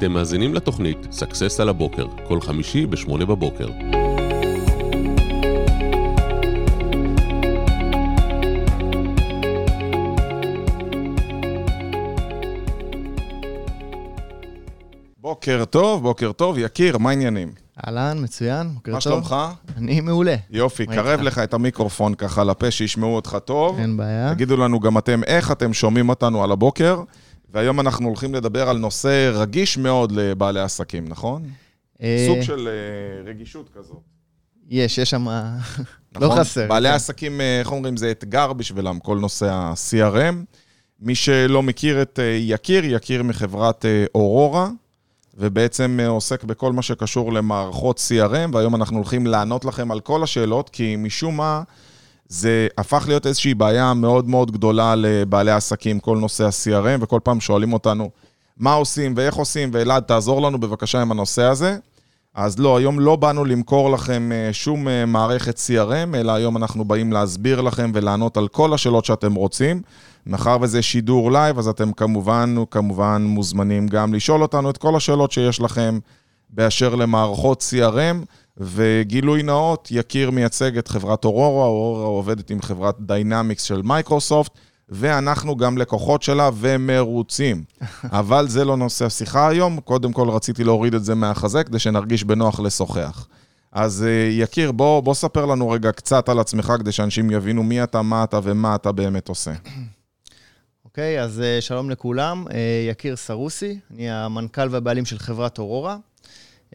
אתם מאזינים לתוכנית סאקסס על הבוקר, כל חמישי ב-8 בבוקר. בוקר טוב, בוקר טוב. יקיר, מה העניינים? אהלן, מצוין, בוקר טוב. מה שלומך? אני מעולה. יופי, קרב לך את המיקרופון ככה לפה, שישמעו אותך טוב. אין בעיה. תגידו לנו גם אתם איך אתם שומעים אותנו על הבוקר. והיום אנחנו הולכים לדבר על נושא רגיש מאוד לבעלי עסקים, נכון? אה, סוג של אה, רגישות כזאת. יש, יש שם... לא נכון? חסר. בעלי כן. עסקים, אה, איך אומרים, זה אתגר בשבילם, כל נושא ה-CRM. מי שלא מכיר את אה, יקיר, יקיר מחברת אה, אורורה, ובעצם אה, עוסק בכל מה שקשור למערכות CRM, והיום אנחנו הולכים לענות לכם על כל השאלות, כי משום מה זה הפך להיות איזושהי בעיה מאוד מאוד גדולה לבעלי עסקים, כל נושא ה-CRM, וכל פעם שואלים אותנו מה עושים ואיך עושים, ואלעד, תעזור לנו בבקשה עם הנושא הזה. אז לא, היום לא באנו למכור לכם אה, שום אה, מערכת CRM, אלא היום אנחנו באים להסביר לכם ולענות על כל השאלות שאתם רוצים. מאחר וזה שידור לייב, אז אתם כמובן, כמובן מוזמנים גם לשאול אותנו את כל השאלות שיש לכם באשר למערכות CRM, וגילוי נאות, יקיר מייצג את חברת אורורה, אורורה עובדת עם חברת דיינמיקס של מייקרוסופט, ואנחנו גם לקוחות שלה ומרוצים. אבל זה לא נושא השיחה היום, קודם כל רציתי להוריד את זה מהחזה כדי שנרגיש בנוח לשוחח. אז אה, יקיר, בוא, בוא ספר לנו רגע קצת על עצמך כדי שאנשים יבינו מי אתה, מה אתה ומה אתה באמת עושה. אוקיי, אז אה, שלום לכולם. אה, יקיר סרוסי, אני המנכ"ל והבעלים של חברת אורורה.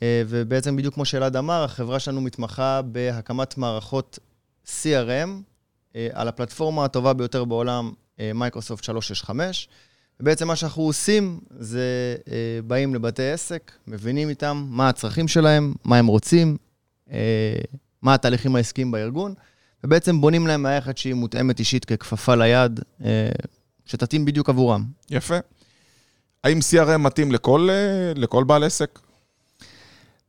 אה, ובעצם בדיוק כמו שאלעד אמר, החברה שלנו מתמחה בהקמת מערכות CRM אה, על הפלטפורמה הטובה ביותר בעולם, אה, מייקרוסופט 365. ובעצם מה שאנחנו עושים זה באים לבתי עסק, מבינים איתם מה הצרכים שלהם, מה הם רוצים, מה התהליכים העסקיים בארגון, ובעצם בונים להם מערכת שהיא מותאמת אישית ככפפה ליד, שתתאים בדיוק עבורם. יפה. האם CRM מתאים לכל, לכל בעל עסק?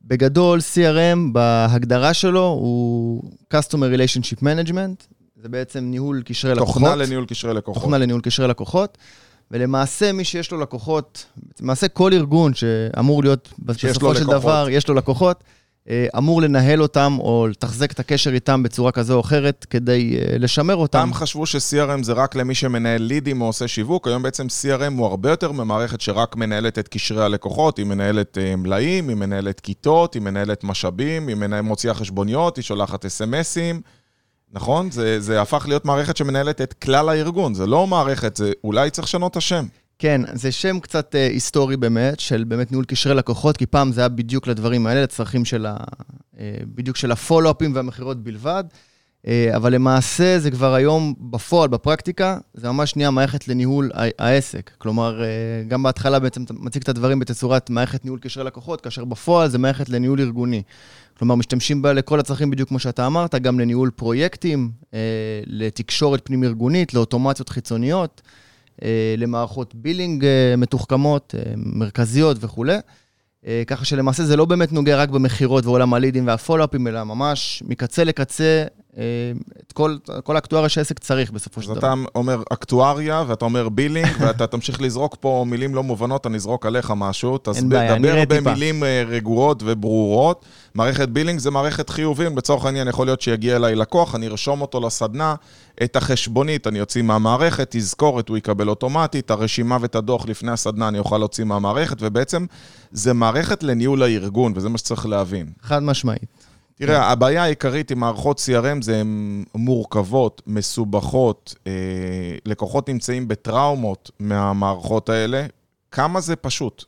בגדול, CRM בהגדרה שלו הוא Customer Relationship Management, זה בעצם ניהול קשרי לקוחות. תוכנה לניהול קשרי לקוחות. תוכנה לניהול קשרי לקוחות. ולמעשה, מי שיש לו לקוחות, למעשה כל ארגון שאמור להיות, בסופו של לקוחות. דבר, יש לו לקוחות, אמור לנהל אותם או לתחזק את הקשר איתם בצורה כזו או אחרת כדי אה, לשמר אותם. פעם חשבו ש-CRM זה רק למי שמנהל לידים או עושה שיווק, היום בעצם CRM הוא הרבה יותר ממערכת שרק מנהלת את קשרי הלקוחות, היא מנהלת אה, מלאים, היא מנהלת כיתות, היא מנהלת משאבים, היא מנהל, מוציאה חשבוניות, היא שולחת אס.אם.אסים, נכון? זה, זה הפך להיות מערכת שמנהלת את כלל הארגון, זה לא מערכת, זה אולי צריך לשנות את השם. כן, זה שם קצת אה, היסטורי באמת, של באמת ניהול קשרי לקוחות, כי פעם זה היה בדיוק לדברים האלה, לצרכים של ה... אה, בדיוק של הפולו-אפים והמכירות בלבד. אה, אבל למעשה זה כבר היום בפועל, בפרקטיקה, זה ממש נהיה מערכת לניהול העסק. כלומר, אה, גם בהתחלה בעצם אתה מציג את הדברים בתצורת מערכת ניהול קשרי לקוחות, כאשר בפועל זה מערכת לניהול ארגוני. כלומר, משתמשים בה לכל הצרכים בדיוק כמו שאתה אמרת, גם לניהול פרויקטים, אה, לתקשורת פנים-ארגונית, לאוטומציות חיצוניות. אה, למערכות billing אה, מתוחכמות, אה, מרכזיות וכולי. ככה שלמעשה זה לא באמת נוגע רק במכירות ועולם הלידים והפולו-אפים, אלא ממש מקצה לקצה, את כל, כל האקטואריה שהעסק צריך בסופו אז של דבר. אתה אומר אקטואריה, ואתה אומר billing, ואתה תמשיך לזרוק פה מילים לא מובנות, אני אזרוק עליך משהו. תסביר, בעיה, דבר נראה טיפה. במילים אה, רגועות וברורות. מערכת בילינג זה מערכת חיובים, לצורך העניין יכול להיות שיגיע אליי לקוח, אני ארשום אותו לסדנה, את החשבונית אני אוציא מהמערכת, תזכורת הוא יקבל אוטומטית, הרשימה ואת הדוח לפני הסדנה אני אוכל להוציא מהמערכת, ובעצם זה מערכת לניהול הארגון, וזה מה שצריך להבין. חד משמעית. תראה, הבעיה העיקרית עם מערכות CRM זה הן מורכבות, מסובכות, אה, לקוחות נמצאים בטראומות מהמערכות האלה. כמה זה פשוט?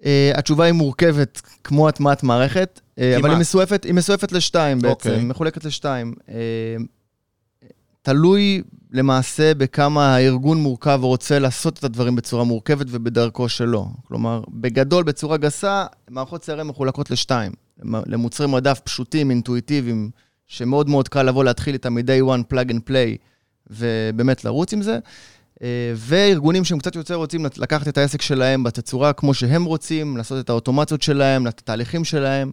Uh, התשובה היא מורכבת כמו הטמעת מערכת, uh, אבל. היא מסועפת, היא מסועפת לשתיים בעצם, אוקיי. מחולקת לשתיים. Uh, תלוי למעשה בכמה הארגון מורכב ורוצה לעשות את הדברים בצורה מורכבת ובדרכו שלו. כלומר, בגדול, בצורה גסה, מערכות CRM מחולקות לשתיים. למוצרי מדף פשוטים, אינטואיטיביים, שמאוד מאוד קל לבוא להתחיל איתם מ-day one, plug and play, ובאמת לרוץ עם זה. אה, וארגונים שהם קצת יותר רוצים לקחת את העסק שלהם בתצורה כמו שהם רוצים, לעשות את האוטומציות שלהם, את התהליכים שלהם,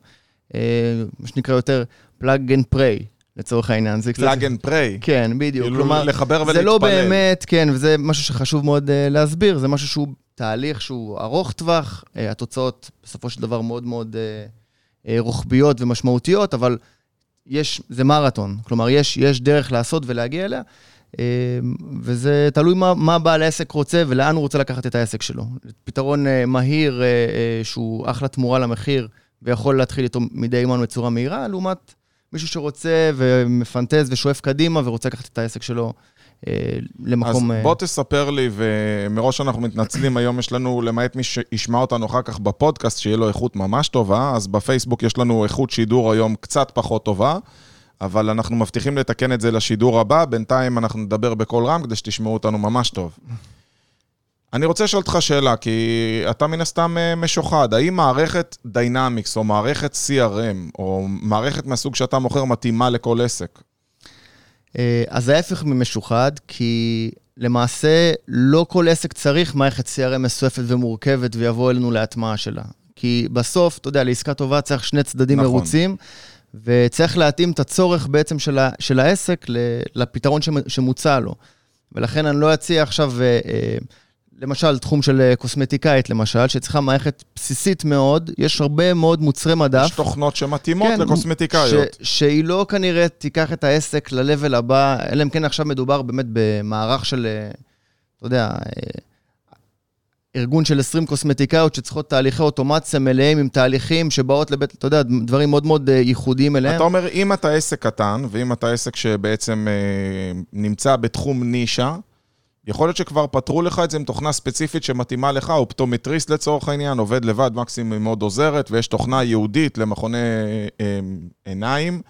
אה, מה שנקרא יותר plug and pray, לצורך העניין. זה קצת... plug and pray. כן, בדיוק. כאילו כלומר, לחבר זה לא ולהתפלל. באמת, כן, וזה משהו שחשוב מאוד אה, להסביר, זה משהו שהוא תהליך שהוא ארוך טווח, אה, התוצאות בסופו של דבר מאוד מאוד אה, רוחביות ומשמעותיות, אבל יש, זה מרתון. כלומר, יש, יש דרך לעשות ולהגיע אליה, אה, וזה תלוי מה, מה בעל העסק רוצה ולאן הוא רוצה לקחת את העסק שלו. פתרון אה, מהיר, אה, אה, שהוא אחלה תמורה למחיר, ויכול להתחיל איתו מדי ימן בצורה מהירה, לעומת מישהו שרוצה ומפנטז ושואף קדימה ורוצה לקחת את העסק שלו אה, למקום... אז אה, בוא תספר לי, ומראש אנחנו מתנצלים, היום יש לנו, למעט מי שישמע אותנו אחר כך בפודקאסט, שיהיה לו איכות ממש טובה, אז בפייסבוק יש לנו איכות שידור היום קצת פחות טובה, אבל אנחנו מבטיחים לתקן את זה לשידור הבא, בינתיים אנחנו נדבר בקול רם כדי שתשמעו אותנו ממש טוב. אני רוצה לשאול אותך שאלה, כי אתה מן הסתם אה, משוחד. האם מערכת דיינמיקס או מערכת CRM או מערכת מהסוג שאתה מוכר מתאימה לכל עסק? אה, אז ההפך ממשוחד, כי למעשה לא כל עסק צריך מערכת CRM מסועפת ומורכבת ויבוא אלינו להטמעה שלה. כי בסוף, אתה יודע, לעסקה טובה צריך שני צדדים נכון. מרוצים, וצריך להתאים את הצורך בעצם של, ה, של העסק לפתרון שמ- שמוצע לו. ולכן אני לא אציע עכשיו, אה, אה, למשל, תחום של אה, קוסמטיקאית, למשל, שצריכה מערכת בסיסית מאוד, יש הרבה מאוד מוצרי מדף. יש תוכנות שמתאימות כן, לקוסמטיקאיות. ש, שהיא לא כנראה תיקח את העסק ל-level הבא, אלא אם כן עכשיו מדובר באמת במערך של, אה, אתה יודע, אה, ארגון של 20 קוסמטיקאיות שצריכות תהליכי אוטומציה מלאים עם תהליכים שבאות לבית, אתה יודע, דברים מאוד מאוד ייחודיים אליהם. אתה אומר, אם אתה עסק קטן, ואם אתה עסק שבעצם אה, נמצא בתחום נישה, יכול להיות שכבר פתרו לך את זה עם תוכנה ספציפית שמתאימה לך, אופטומטריסט לצורך העניין, עובד לבד, מקסימום עם עוזרת, ויש תוכנה ייעודית למכוני אה, עיניים,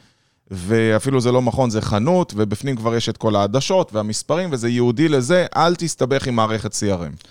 ואפילו זה לא מכון, זה חנות, ובפנים כבר יש את כל העדשות והמספרים, וזה ייעודי לזה, אל תסתבך עם מערכת CRM.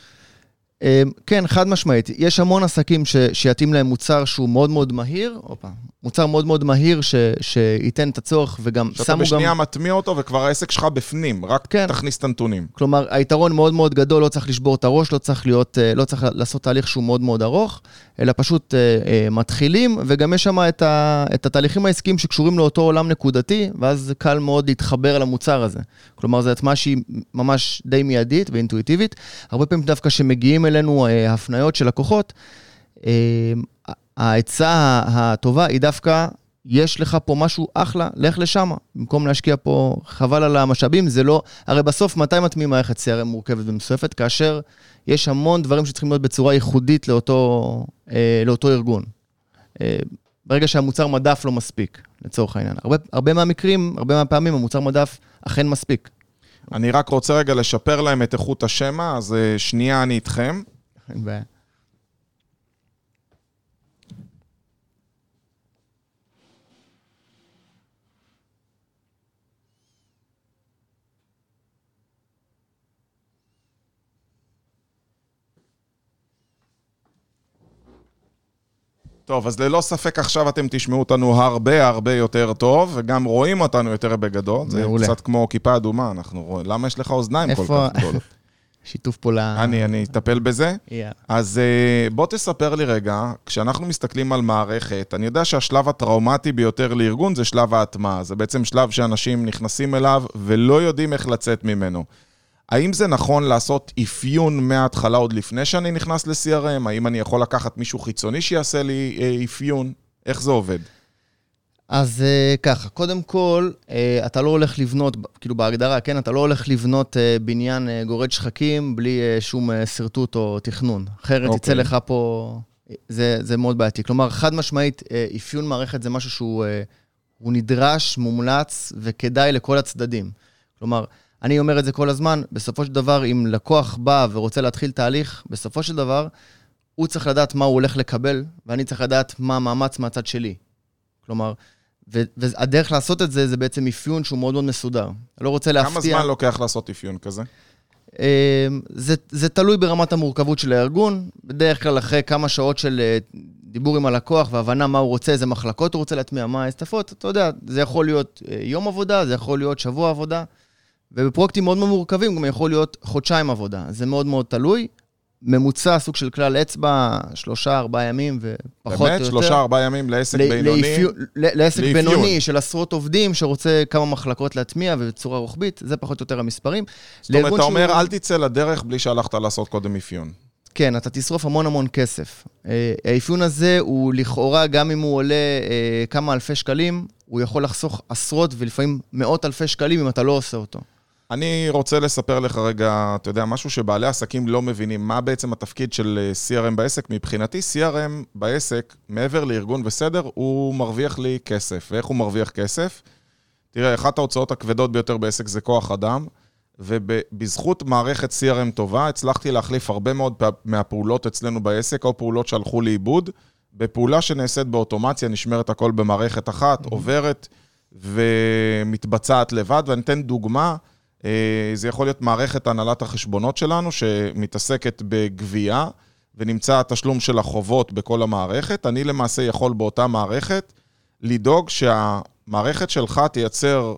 אה, כן, חד משמעית. יש המון עסקים ש, שיתאים להם מוצר שהוא מאוד מאוד מהיר, הופה, מוצר מאוד מאוד מהיר ש, שייתן את הצורך וגם שאתה שמו גם... בשנייה מטמיע אותו, וכבר העסק שלך בפנים, רק כן. תכניס את הנתונים. כלומר, היתרון מאוד מאוד גדול, לא צריך לשבור את הראש, לא צריך, להיות, אה, לא צריך לעשות תהליך שהוא מאוד מאוד ארוך, אלא פשוט אה, אה, מתחילים, וגם יש שם את, ה, את התהליכים העסקיים שקשורים לאותו עולם נקודתי, ואז קל מאוד להתחבר למוצר הזה. כלומר, זו הטמעה שהיא ממש די מיידית ואינטואיטיבית. הרבה פעמים דווקא כשמגיעים אלינו אה, הפניות של לקוחות, אה, העצה הטובה היא דווקא, יש לך פה משהו אחלה, לך לשם. במקום להשקיע פה, חבל על המשאבים, זה לא... הרי בסוף, מתי מטמיעים מערכת CRM מורכבת ומסועפת? כאשר יש המון דברים שצריכים להיות בצורה ייחודית לאותו, אה, לאותו ארגון. אה, ברגע שהמוצר מדף לא מספיק, לצורך העניין. הרבה, הרבה מהמקרים, הרבה מהפעמים, המוצר מדף אכן מספיק. אני רק רוצה רגע לשפר להם את איכות השמע, אז אה, שנייה אני איתכם. אין בעיה. טוב, אז ללא ספק עכשיו אתם תשמעו אותנו הרבה הרבה יותר טוב, וגם רואים אותנו יותר בגדול. זה מעולה. קצת כמו כיפה אדומה, אנחנו רואים... למה יש לך אוזניים כל כך גדולות? שיתוף פעולה... אני, אני אטפל בזה. יאללה. אז אה, בוא תספר לי רגע, כשאנחנו מסתכלים על מערכת, אני יודע שהשלב הטראומטי ביותר לארגון זה שלב ההטמעה. זה בעצם שלב שאנשים נכנסים אליו ולא יודעים איך לצאת ממנו. האם זה נכון לעשות אפיון מההתחלה עוד לפני שאני נכנס ל-CRM? האם אני יכול לקחת מישהו חיצוני שיעשה לי אה, אפיון? איך זה עובד? אז uh, ככה, קודם כל, uh, אתה לא הולך לבנות, כאילו בהגדרה, כן, אתה לא הולך לבנות בניין גורד שחקים בלי שום שרטוט או תכנון. אחרת okay. יצא אוקיי. לך פה, זה, זה מאוד בעייתי. כלומר, חד משמעית, אפיון מערכת זה משהו שהוא הוא נדרש, מומלץ וכדאי לכל הצדדים. כלומר, אני אומר את זה כל הזמן, בסופו של דבר, אם לקוח בא ורוצה להתחיל תהליך, בסופו של דבר, הוא צריך לדעת מה הוא הולך לקבל, ואני צריך לדעת מה המאמץ מהצד שלי. כלומר, ו- והדרך לעשות את זה, זה בעצם אפיון שהוא מאוד מאוד מסודר. אני לא רוצה להפתיע. כמה זמן לוקח לעשות אפיון כזה? אה, זה, זה תלוי ברמת המורכבות של הארגון. בדרך כלל אחרי כמה שעות של אה, דיבור עם הלקוח והבנה מה הוא רוצה, איזה מחלקות הוא רוצה להטמיע, מה ההסתפות, אתה יודע, זה יכול להיות אה, יום עבודה, זה יכול להיות שבוע עבודה, ובפרויקטים מאוד מאוד מורכבים גם יכול להיות חודשיים עבודה. זה מאוד מאוד תלוי. ממוצע, סוג של כלל אצבע, שלושה, ארבעה ימים ופחות או יותר. באמת? שלושה, ארבעה ימים לעסק ל- בינוני? לאפיון- ל- לעסק לאפיון. בינוני של עשרות עובדים שרוצה כמה מחלקות להטמיע ובצורה רוחבית, זה פחות או יותר המספרים. זאת אומרת, אתה אומר, שהוא- אל תצא לדרך בלי שהלכת לעשות קודם אפיון. כן, אתה תשרוף המון המון כסף. אה, האפיון הזה הוא לכאורה, גם אם הוא עולה אה, כמה אלפי שקלים, הוא יכול לחסוך עשרות ולפעמים מאות אלפי שקלים אם אתה לא עושה אותו. אני רוצה לספר לך רגע, אתה יודע, משהו שבעלי עסקים לא מבינים, מה בעצם התפקיד של אה, CRM בעסק. מבחינתי, CRM בעסק, מעבר לארגון וסדר, הוא מרוויח לי כסף. ואיך הוא מרוויח כסף? תראה, אחת ההוצאות הכבדות ביותר בעסק זה כוח אדם, ובזכות מערכת CRM טובה, הצלחתי להחליף הרבה מאוד מהפעולות אצלנו בעסק, או פעולות שהלכו לאיבוד, בפעולה שנעשית באוטומציה, נשמרת הכל במערכת אחת. עוברת ומתבצעת לבד. ואני אתן דוגמה, זה יכול להיות מערכת הנהלת החשבונות שלנו, שמתעסקת בגבייה, ונמצא התשלום של החובות בכל המערכת. אני למעשה יכול באותה מערכת לדאוג שהמערכת שלך תייצר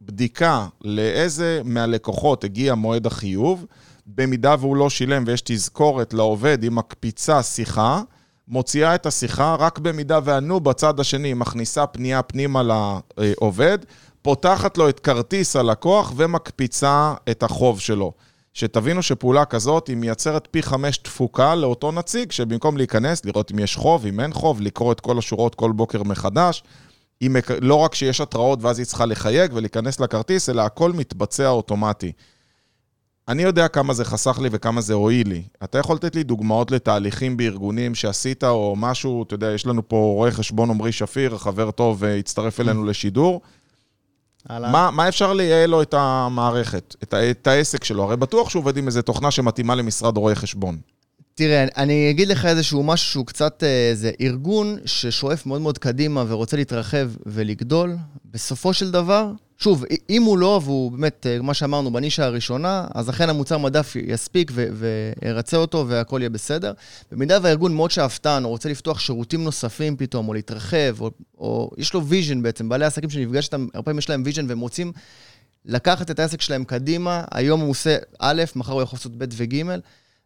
בדיקה לאיזה מהלקוחות הגיע מועד החיוב. במידה והוא לא שילם ויש תזכורת לעובד, היא מקפיצה שיחה, מוציאה את השיחה, רק במידה וענו בצד השני, מכניסה פנייה פנימה לעובד, פותחת לו את כרטיס הלקוח ומקפיצה את החוב שלו. שתבינו שפעולה כזאת היא מייצרת פי חמש תפוקה לאותו נציג, שבמקום להיכנס, לראות אם יש חוב, אם אין חוב, לקרוא את כל השורות כל בוקר מחדש, היא, לא רק שיש התראות ואז היא צריכה לחייג ולהיכנס לכרטיס, אלא הכל מתבצע אוטומטי. אני יודע כמה זה חסך לי וכמה זה הועיל לי. אתה יכול לתת לי דוגמאות לתהליכים בארגונים שעשית או משהו, אתה יודע, יש לנו פה רואה חשבון עמרי שפיר, חבר טוב, והצטרף אלינו לשידור. מה, מה אפשר לייעל לו את המערכת, את, את העסק שלו? הרי בטוח שהוא עובד עם איזו תוכנה שמתאימה למשרד רואי חשבון. תראה, אני אגיד לך איזשהו משהו שהוא קצת, איזה אה, ארגון ששואף מאוד מאוד קדימה ורוצה להתרחב ולגדול, בסופו של דבר, שוב, אם הוא לא, והוא באמת, אה, מה שאמרנו, בנישה הראשונה, אז אכן המוצר מדף יספיק וירצה אותו והכל יהיה בסדר. במידה והארגון מאוד שאפתן, או רוצה לפתוח שירותים נוספים פתאום, או להתרחב, או, או יש לו vision בעצם, בעלי עסקים שנפגש איתם, הרבה פעמים יש להם vision והם רוצים לקחת את העסק שלהם קדימה, היום הוא עושה א', מחר הוא יכול לעשות ב' וג',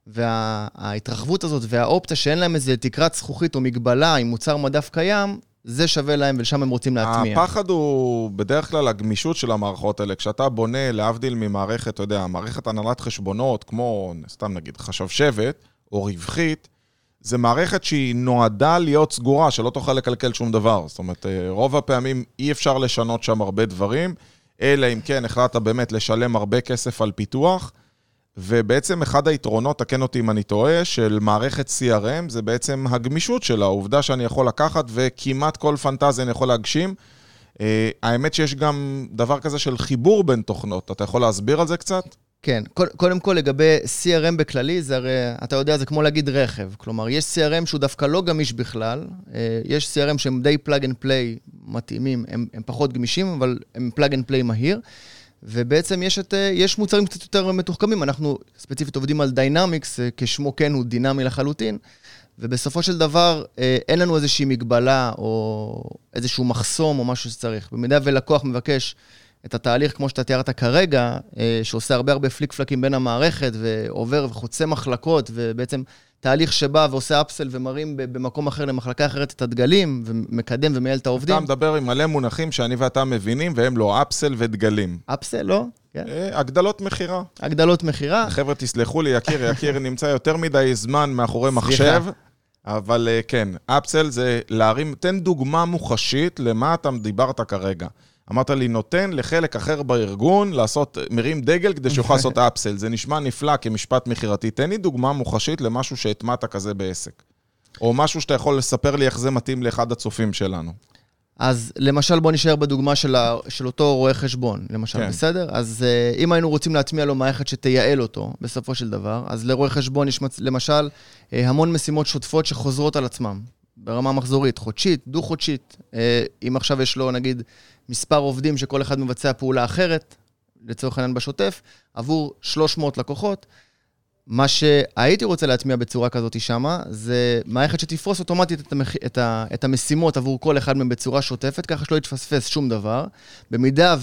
וההתרחבות הזאת והאופציה שאין להם איזה תקרת זכוכית או מגבלה עם מוצר מדף קיים, זה שווה להם ולשם הם רוצים להטמיע. הפחד הוא בדרך כלל הגמישות של המערכות האלה. כשאתה בונה, להבדיל ממערכת, אתה יודע, מערכת הנהלת חשבונות, כמו, סתם נגיד, חשבשבת או רווחית, זה מערכת שהיא נועדה להיות סגורה, שלא תוכל לקלקל שום דבר. זאת אומרת, אה, רוב הפעמים אי אפשר לשנות שם הרבה דברים, אלא אם כן החלטת באמת לשלם הרבה כסף על פיתוח. ובעצם אחד היתרונות, תקן אותי אם אני טועה, של מערכת CRM זה בעצם הגמישות שלה, העובדה שאני יכול לקחת וכמעט כל פנטזיה אני יכול להגשים. אה, האמת שיש גם דבר כזה של חיבור בין תוכנות, אתה יכול להסביר על זה קצת? כן, קודם כל לגבי CRM בכללי, זה הרי, אתה יודע, זה כמו להגיד רכב. כלומר, יש CRM שהוא דווקא לא גמיש בכלל, אה, יש CRM שהם די plug and play מתאימים, הם, הם פחות גמישים, אבל הם plug and play מהיר. ובעצם יש, את, אה, יש מוצרים קצת יותר מתוחכמים, אנחנו ספציפית עובדים על דיינמיקס, אה, כשמו כן הוא דינמי לחלוטין, ובסופו של דבר אה, אין לנו איזושהי מגבלה או איזשהו מחסום או משהו שצריך. במידה ולקוח מבקש את התהליך כמו שאתה תיארת כרגע, שעושה הרבה הרבה פליק פלקים בין המערכת ועובר וחוצה מחלקות, ובעצם תהליך שבא ועושה upsell ומרים במקום אחר למחלקה אחרת את הדגלים, ומקדם ומייעל את העובדים. אתה מדבר עם מלא מונחים שאני ואתה מבינים, והם לא אפסל ודגלים. אפסל, לא? כן. אה, הגדלות מכירה. הגדלות מכירה. חבר'ה, תסלחו לי, יקיר, יקיר נמצא יותר מדי זמן מאחורי מחשב. אבל אה, כן, אפסל זה להרים, תן דוגמה מוחשית למה אתה דיברת כרגע. אמרת לי, נותן לחלק אחר בארגון לעשות, מרים דגל כדי שיוכל לעשות אפסל. זה נשמע נפלא כמשפט מכירתי. תן לי דוגמה מוחשית למשהו שהטמעת כזה בעסק. או משהו שאתה יכול לספר לי איך זה מתאים לאחד הצופים שלנו. אז למשל, בוא נשאר בדוגמה של, ה, של אותו רואה חשבון, למשל, כן. בסדר? אז uh, אם היינו רוצים להטמיע לו מערכת שתייעל אותו, בסופו של דבר, אז לרואה חשבון יש למשל uh, המון משימות שוטפות שחוזרות על עצמם, ברמה מחזורית, חודשית, דו-חודשית. Uh, אם עכשיו יש לו, נגיד, מספר עובדים שכל אחד מבצע פעולה אחרת, לצורך העניין בשוטף, עבור 300 לקוחות. מה שהייתי רוצה להטמיע בצורה כזאת שמה, זה מערכת שתפרוס אוטומטית את, המח... את, ה... את המשימות עבור כל אחד מהם בצורה שוטפת, ככה שלא יתפספס שום דבר. במידה.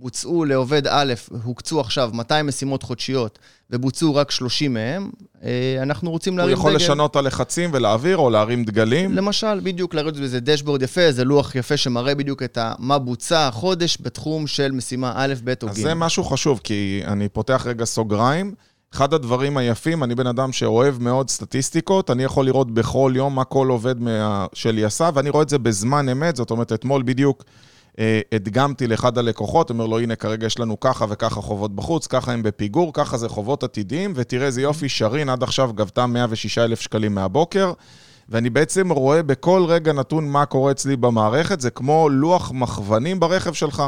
בוצעו לעובד א', הוקצו עכשיו 200 משימות חודשיות ובוצעו רק 30 מהם, אה, אנחנו רוצים להרים דגל. הוא יכול דגל. לשנות את הלחצים ולהעביר או להרים דגלים? למשל, בדיוק, להראות איזה דשבורד יפה, איזה לוח יפה שמראה בדיוק את מה בוצע החודש בתחום של משימה א', ב' או ג'. אז זה משהו חשוב, כי אני פותח רגע סוגריים. אחד הדברים היפים, אני בן אדם שאוהב מאוד סטטיסטיקות, אני יכול לראות בכל יום מה כל עובד מה... שלי עשה, ואני רואה את זה בזמן אמת, זאת אומרת, אתמול בדיוק הדגמתי לאחד הלקוחות, אומר לו, הנה, כרגע יש לנו ככה וככה חובות בחוץ, ככה הם בפיגור, ככה זה חובות עתידיים, ותראה איזה יופי, שרין עד עכשיו גבתה 106 אלף שקלים מהבוקר. ואני בעצם רואה בכל רגע נתון מה קורה אצלי במערכת, זה כמו לוח מכוונים ברכב שלך.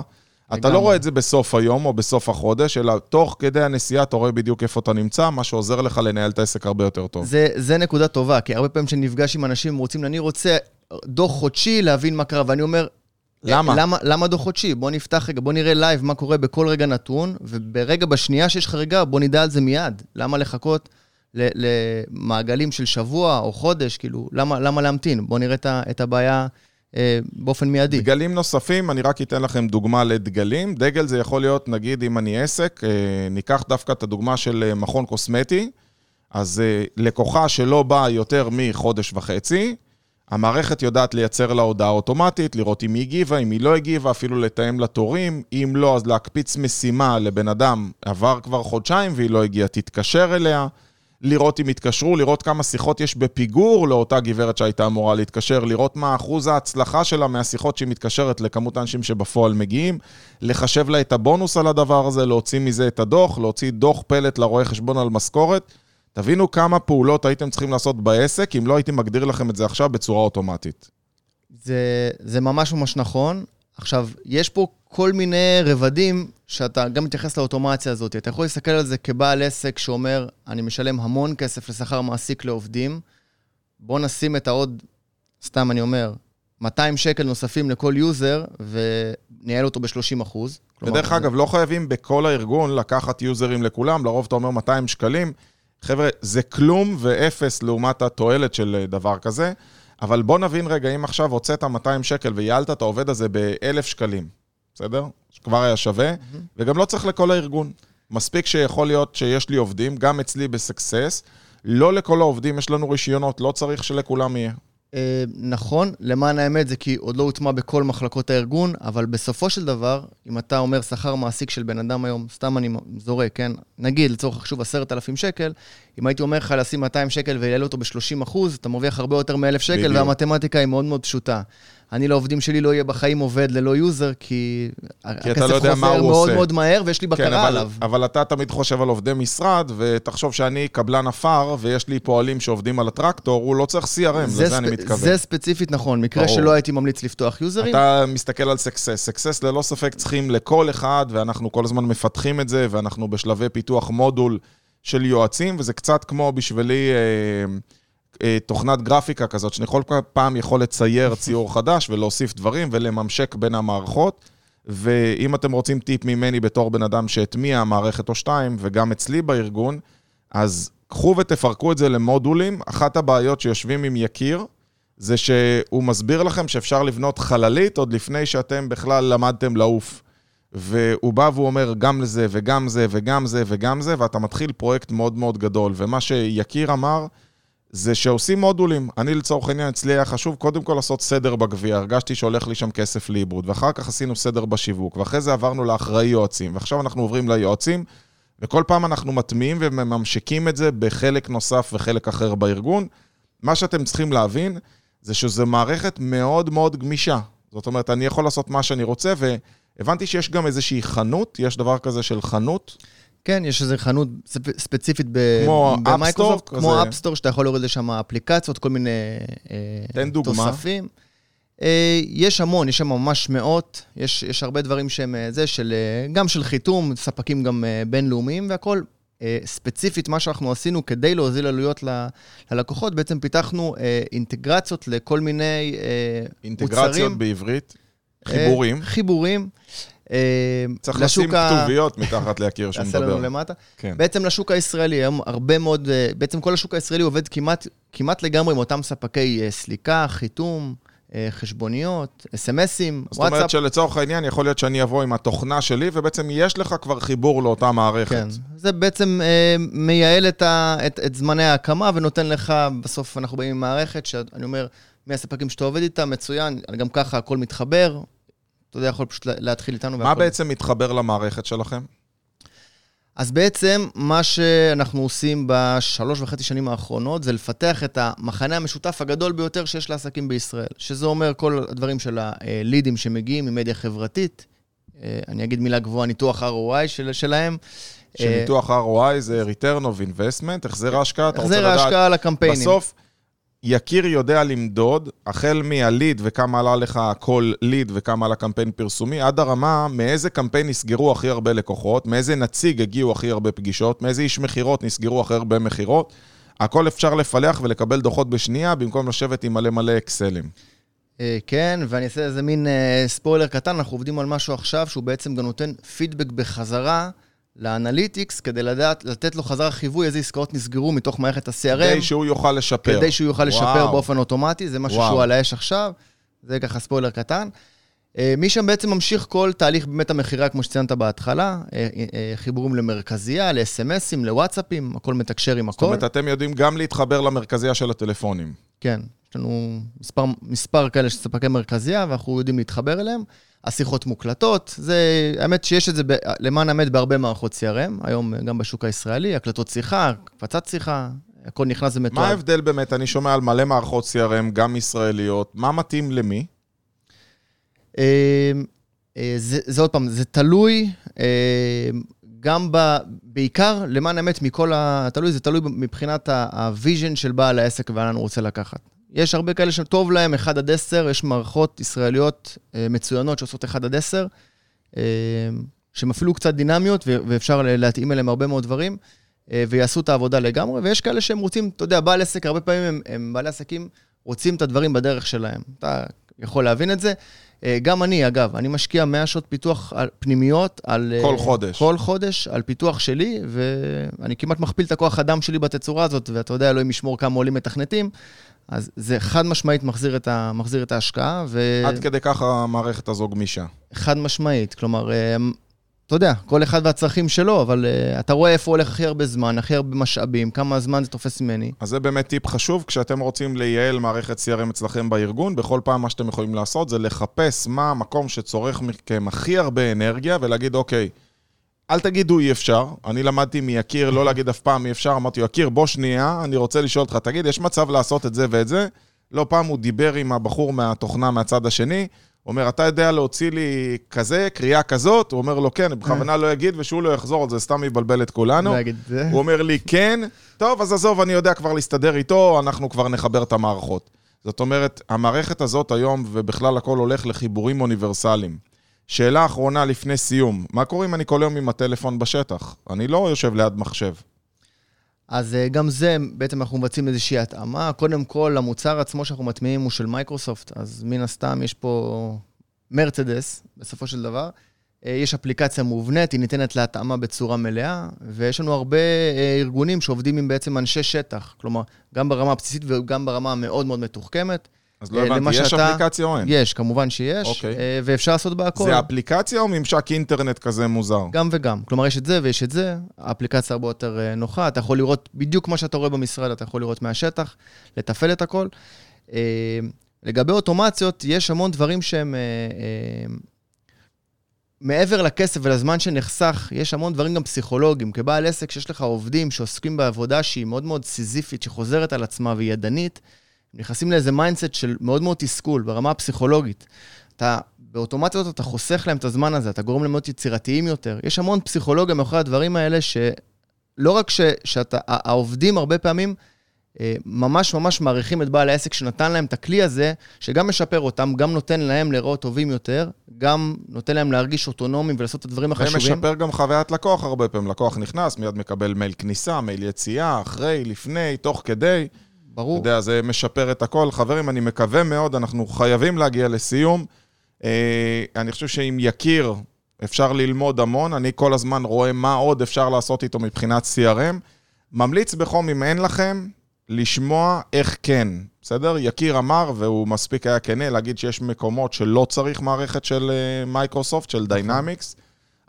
אתה לא רואה את זה בסוף היום או בסוף החודש, אלא תוך כדי הנסיעה אתה רואה בדיוק איפה אתה נמצא, מה שעוזר לך לנהל את העסק הרבה יותר טוב. זה, זה נקודה טובה, כי הרבה פעמים כשנפגש עם אנשים, רוצים, אני רוצה דוח חודשי להבין מה קרה, ואני אומר, למה? למה, למה דוח חודשי? בוא נפתח רגע, בוא נראה לייב מה קורה בכל רגע נתון, וברגע, בשנייה שיש חריגה, בוא נדע על זה מיד. למה לחכות למעגלים של שבוע או חודש? כאילו, למה, למה להמתין? בוא נראה את הבעיה אה, באופן מיידי. דגלים נוספים, אני רק אתן לכם דוגמה לדגלים. דגל זה יכול להיות, נגיד, אם אני עסק, אה, ניקח דווקא את הדוגמה של אה, מכון קוסמטי, אז לקוחה שלא באה יותר מחודש וחצי, המערכת יודעת לייצר לה הודעה אוטומטית, לראות אם היא הגיבה, אם היא לא הגיבה, אפילו לתאם לה תורים. אם לא, אז להקפיץ משימה לבן אדם, עבר כבר חודשיים והיא לא הגיעה, תתקשר אליה. לראות אם התקשרו, לראות כמה שיחות יש בפיגור לאותה גברת שהייתה אמורה להתקשר, לראות מה אחוז ההצלחה שלה מהשיחות שהיא מתקשרת לכמות האנשים שבפועל מגיעים, לחשב לה את הבונוס על הדבר הזה, להוציא מזה את הדוח, להוציא דוח פלט לרואה חשבון על משכורת. תבינו כמה פעולות הייתם צריכים לעשות בעסק, אם לא הייתי מגדיר לכם את זה עכשיו בצורה אוטומטית. זה, זה ממש ממש נכון. עכשיו, יש פה כל מיני רבדים שאתה גם מתייחס לאוטומציה הזאת. אתה יכול להסתכל על זה כבעל עסק שאומר, אני משלם המון כסף לשכר מעסיק לעובדים, בוא נשים את העוד, סתם אני אומר, 200 שקל נוספים לכל יוזר, וייעל אותו ב-30 אחוז. ודרך אגב, לא חייבים בכל הארגון לקחת יוזרים לכולם, לרוב אתה אומר 200 שקלים. חבר'ה, זה כלום ואפס לעומת התועלת של דבר כזה. אבל בוא נבין רגע, אם עכשיו הוצאת 200 שקל וייעלת את העובד הזה ב-1,000 שקלים, בסדר? שכבר היה שווה, mm-hmm. וגם לא צריך לכל הארגון. מספיק שיכול להיות שיש לי עובדים, גם אצלי בסקסס, לא לכל העובדים יש לנו רישיונות, לא צריך שלכולם יהיה. אה, נכון, למען האמת זה כי עוד לא הוטמע בכל מחלקות הארגון, אבל בסופו של דבר, אם אתה אומר שכר מעסיק של בן אדם היום, סתם אני זורק, כן? נגיד, לצורך החישוב עשרת אלפים שקל, אם הייתי אומר לך לשים 200 שקל וייעל אותו ב-30 אחוז, אתה מרוויח הרבה יותר מ-1,000 שקל, בדיוק. והמתמטיקה היא מאוד מאוד פשוטה. אני לעובדים שלי לא יהיה בחיים עובד ללא יוזר, כי, כי הכסף לא חוזר מאוד עושה. מאוד מהר ויש לי בקרה כן, אבל, עליו. אבל אתה תמיד חושב על עובדי משרד, ותחשוב שאני קבלן עפר, ויש לי פועלים שעובדים על הטרקטור, הוא לא צריך CRM, לזה ספ... אני מתכוון. זה ספציפית נכון, מקרה ברור. שלא הייתי ממליץ לפתוח יוזרים. אתה מסתכל על סקסס. סקסס ללא ספק צריכים לכל אחד, ואנחנו כל הזמן מפתחים את זה, ואנחנו בשלבי פיתוח מודול של יועצים, וזה קצת כמו בשבילי... אה, אה, תוכנת גרפיקה כזאת, שאני כל פעם יכול לצייר ציור חדש ולהוסיף דברים ולממשק בין המערכות. ואם אתם רוצים טיפ ממני בתור בן אדם שהטמיע מערכת או שתיים, וגם אצלי בארגון, אז קחו ותפרקו את זה למודולים. אחת הבעיות שיושבים עם יקיר, זה שהוא מסביר לכם שאפשר לבנות חללית עוד לפני שאתם בכלל למדתם לעוף. והוא בא והוא אומר גם לזה וגם זה וגם זה וגם זה, ואתה מתחיל פרויקט מאוד מאוד גדול. ומה שיקיר אמר, זה שעושים מודולים. אני לצורך העניין, אצלי היה חשוב קודם כל לעשות סדר בגביע, הרגשתי שהולך לי שם כסף לאיבוד, ואחר כך עשינו סדר בשיווק, ואחרי זה עברנו לאחראי יועצים, ועכשיו אנחנו עוברים ליועצים, וכל פעם אנחנו מטמיעים וממשיקים את זה בחלק נוסף וחלק אחר בארגון. מה שאתם צריכים להבין, זה שזו מערכת מאוד מאוד גמישה. זאת אומרת, אני יכול לעשות מה שאני רוצה, והבנתי שיש גם איזושהי חנות, יש דבר כזה של חנות. כן, יש איזו חנות ספציפית במייקרוסופט, כמו אפסטור, שאתה יכול להוריד לשם אפליקציות, כל מיני אה, תן דוגמה. תוספים. אה, יש המון, יש שם ממש מאות, יש, יש הרבה דברים שהם אה, זה, של, גם של חיתום, ספקים גם בינלאומיים והכול. ספציפית, מה שאנחנו עשינו כדי להוזיל עלויות ללקוחות, בעצם פיתחנו אינטגרציות לכל מיני אינטגרציות מוצרים. אינטגרציות בעברית? חיבורים? חיבורים. אה, צריך לשים כתוביות מתחת להכיר שהוא מדבר. תעשה לנו למטה. כן. בעצם לשוק הישראלי, היום הרבה מאוד, אה, בעצם כל השוק הישראלי עובד כמעט, כמעט לגמרי עם אותם ספקי אה, סליקה, חיתום. חשבוניות, אס.אם.אסים, וואטסאפ. זאת אומרת שלצורך העניין יכול להיות שאני אבוא עם התוכנה שלי, ובעצם יש לך כבר חיבור לאותה מערכת. כן, זה בעצם אה, מייעל את, ה, את, את זמני ההקמה ונותן לך, בסוף אנחנו באים עם מערכת שאני אומר, מי הספקים שאתה עובד איתם, מצוין, גם ככה הכל מתחבר, אתה יודע, יכול פשוט להתחיל איתנו. מה והכל... בעצם מתחבר למערכת שלכם? אז בעצם מה שאנחנו עושים בשלוש וחצי שנים האחרונות זה לפתח את המחנה המשותף הגדול ביותר שיש לעסקים בישראל, שזה אומר כל הדברים של הלידים שמגיעים ממדיה חברתית. אה, אני אגיד מילה גבוהה, ניתוח ROI של, שלהם. שניתוח ROI זה return of investment, החזר ההשקעה, אתה רוצה לדעת... החזר ההשקעה לקמפיינים. בסוף, יקיר יודע למדוד, החל מהליד וכמה עלה לך כל ליד וכמה עלה קמפיין פרסומי, עד הרמה מאיזה קמפיין נסגרו הכי הרבה לקוחות, מאיזה נציג הגיעו הכי הרבה פגישות, מאיזה איש מכירות נסגרו הכי הרבה מכירות. הכל אפשר לפלח ולקבל דוחות בשנייה, במקום לשבת עם מלא מלא אקסלים. אה, כן, ואני אעשה איזה מין אה, ספוילר קטן, אנחנו עובדים על משהו עכשיו שהוא בעצם גם נותן פידבק בחזרה. לאנליטיקס, כדי לדעת, לתת לו חזרה חיווי איזה עסקאות נסגרו מתוך מערכת ה-CRM. כדי שהוא יוכל לשפר. כדי שהוא יוכל לשפר וואו. באופן אוטומטי, זה משהו וואו. שהוא על האש עכשיו, זה ככה ספוילר קטן. אה, משם בעצם ממשיך כל תהליך באמת המכירה, כמו שציינת בהתחלה, אה, אה, חיבורים למרכזייה, ל-SMSים, לוואטסאפים, הכל מתקשר עם הכל. זאת אומרת, אתם יודעים גם להתחבר למרכזייה של הטלפונים. כן, יש לנו מספר, מספר כאלה של ספקי מרכזייה, ואנחנו יודעים להתחבר אליהם. השיחות מוקלטות, זה, האמת שיש את זה, ב, למען האמת, בהרבה מערכות CRM, היום גם בשוק הישראלי, הקלטות שיחה, הקפצת שיחה, הכל נכנס ומתואר. מה ההבדל באמת? אני שומע על מלא מערכות CRM, גם ישראליות, מה מתאים למי? אה, אה, זה, זה עוד פעם, זה תלוי, אה, גם ב... בעיקר, למען האמת, מכל ה... תלוי, זה תלוי מבחינת ה vision של בעל העסק ולאן הוא רוצה לקחת. יש הרבה כאלה שטוב להם 1 עד 10, יש מערכות ישראליות אה, מצוינות שעושות 1 עד 10, אה, שהן אפילו קצת דינמיות, ואפשר להתאים אליהם הרבה מאוד דברים, אה, ויעשו את העבודה לגמרי, ויש כאלה שהם רוצים, אתה יודע, בעל עסק, הרבה פעמים הם, הם בעלי עסקים רוצים את הדברים בדרך שלהם. אתה יכול להבין את זה. גם אני, אגב, אני משקיע 100 שעות פיתוח על פנימיות, על... כל חודש. כל חודש, על פיתוח שלי, ואני כמעט מכפיל את הכוח אדם שלי בתצורה הזאת, ואתה יודע, אלוהים ישמור כמה עולים מתכנתים. אז זה חד משמעית מחזיר את, ה, מחזיר את ההשקעה. ו... עד כדי כך המערכת הזו גמישה. חד משמעית, כלומר, אה, אתה יודע, כל אחד והצרכים שלו, אבל uh, אתה רואה איפה הולך הכי הרבה זמן, הכי הרבה משאבים, כמה זמן זה תופס ממני. אז זה באמת טיפ חשוב, כשאתם רוצים לייעל מערכת CRM אצלכם בארגון, בכל פעם מה שאתם יכולים לעשות זה לחפש מה המקום שצורך מכם הכי הרבה אנרגיה, ולהגיד, אוקיי, אל תגידו אי אפשר, אני למדתי מיקיר לא להגיד אף פעם אי אפשר, אמרתי, יקיר, בוא שנייה, אני רוצה לשאול אותך, תגיד, יש מצב לעשות את זה ואת זה? לא פעם הוא דיבר עם הבחור מהתוכנה מהצד השני, הוא אומר, אתה יודע להוציא לי כזה, קריאה כזאת? הוא אומר לו, כן, בכוונה לא יגיד, ושהוא לא יחזור על זה, סתם יבלבל את כולנו. הוא אומר לי, כן, טוב, אז עזוב, אני יודע כבר להסתדר איתו, אנחנו כבר נחבר את המערכות. זאת אומרת, המערכת הזאת היום, ובכלל הכל הולך לחיבורים אוניברסליים. שאלה אחרונה לפני סיום, מה קורה אם אני כל יום עם הטלפון בשטח? אני לא יושב ליד מחשב. אז אה, גם זה, בעצם אנחנו מבצעים איזושהי התאמה. קודם כל, המוצר עצמו שאנחנו מטמיעים הוא של מייקרוסופט, אז מן הסתם יש פה מרצדס, בסופו של דבר. אה, יש אפליקציה מובנית, היא ניתנת להתאמה בצורה מלאה, ויש לנו הרבה אה, ארגונים שעובדים עם בעצם אנשי שטח, כלומר, גם ברמה הבסיסית וגם ברמה המאוד מאוד מתוחכמת. אז לא הבנתי, יש שאתה... אפליקציה או אין? יש, כמובן שיש, אוקיי. אה, ואפשר לעשות בה הכל. זה אפליקציה או ממשק אינטרנט כזה מוזר? גם וגם. כלומר, יש את זה ויש את זה, האפליקציה הרבה יותר אה, נוחה, אתה יכול לראות בדיוק מה שאתה רואה במשרד, אתה יכול לראות מהשטח, לתפעל את הכל. אה, לגבי אוטומציות, יש המון דברים שהם... מעבר לכסף ולזמן שנחסך, יש המון דברים גם פסיכולוגיים. כבעל עסק שיש לך עובדים שעוסקים בעבודה שהיא מאוד מאוד סיזיפית, שחוזרת על עצמה והיא ידנית, נכנסים לאיזה mindset של מאוד מאוד תסכול ברמה הפסיכולוגית. אתה, באוטומציות אתה חוסך להם את הזמן הזה, אתה גורם להם להיות יצירתיים יותר. יש המון פסיכולוגיה מאחורי הדברים האלה, שלא רק ש, שאתה, הרבה פעמים אה, ממש ממש מעריכים את בעל העסק שנתן להם את הכלי הזה, שגם משפר אותם, גם נותן להם להיראות טובים יותר, גם נותן להם להרגיש אוטונומיים ולעשות את הדברים החשובים. ומשפר גם חוויית לקוח הרבה פעמים. לקוח נכנס, מיד מקבל מייל כניסה, מייל יציאה, אחרי, לפני, תוך כדי. ברור. אתה יודע, זה משפר את הכל. חברים, אני מקווה מאוד, אנחנו חייבים להגיע לסיום. אה, אני חושב שאם יכיר, אפשר ללמוד המון. אני כל הזמן רואה מה עוד אפשר לעשות איתו מבחינת CRM. ממליץ בחום, אם אין לכם, לשמוע איך כן, בסדר? יקיר אמר, והוא מספיק היה כנה, להגיד שיש מקומות שלא צריך מערכת של מייקרוסופט, uh, של דיינמיקס.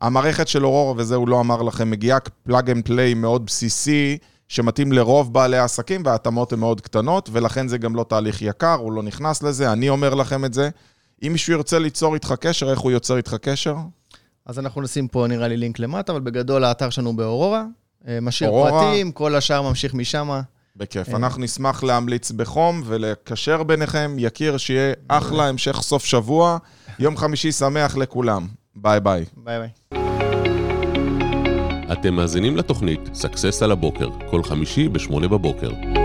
המערכת של אורורה, וזה הוא לא אמר לכם, מגיעה plug and play מאוד בסיסי, שמתאים לרוב בעלי העסקים, וההתאמות הן מאוד קטנות, ולכן זה גם לא תהליך יקר, הוא לא נכנס לזה, אני אומר לכם את זה. אם מישהו ירצה ליצור איתך קשר, איך הוא יוצר איתך קשר? אז אנחנו נשים פה נראה לי לינק למטה, אבל בגדול האתר שלנו באורורה. אה, משאיר אורורה. פרטים, כל השאר ממשיך משם. בכיף. אה. אנחנו נשמח להמליץ בחום ולקשר ביניכם. יקיר, שיהיה אחלה המשך סוף שבוע. יום חמישי שמח לכולם. ביי ביי. ביי ביי. אתם מאזינים לתוכנית סאקסס על הבוקר, כל חמישי ב-8 בבוקר.